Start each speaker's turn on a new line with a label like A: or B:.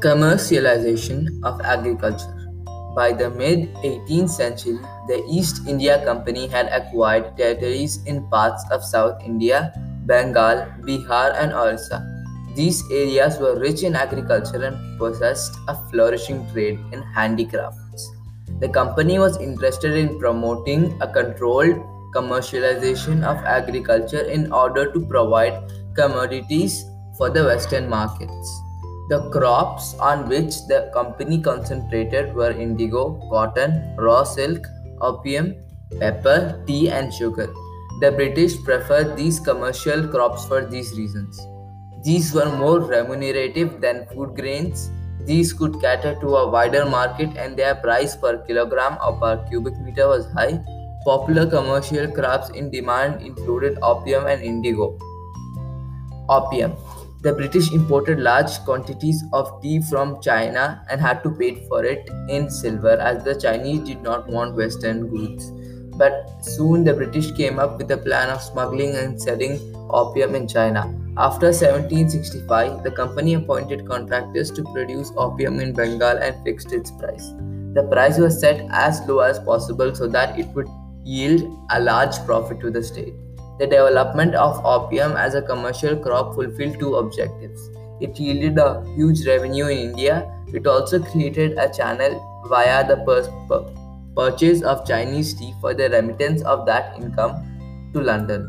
A: Commercialization of agriculture. By the mid 18th century, the East India Company had acquired territories in parts of South India, Bengal, Bihar, and Orissa. These areas were rich in agriculture and possessed a flourishing trade in handicrafts. The company was interested in promoting a controlled commercialization of agriculture in order to provide commodities for the Western markets. The crops on which the company concentrated were indigo, cotton, raw silk, opium, pepper, tea, and sugar. The British preferred these commercial crops for these reasons. These were more remunerative than food grains. These could cater to a wider market and their price per kilogram or per cubic meter was high. Popular commercial crops in demand included opium and indigo. Opium. The British imported large quantities of tea from China and had to pay for it in silver as the Chinese did not want Western goods. But soon the British came up with a plan of smuggling and selling opium in China. After 1765, the company appointed contractors to produce opium in Bengal and fixed its price. The price was set as low as possible so that it would yield a large profit to the state. The development of opium as a commercial crop fulfilled two objectives. It yielded a huge revenue in India. It also created a channel via the pur- purchase of Chinese tea for the remittance of that income to London.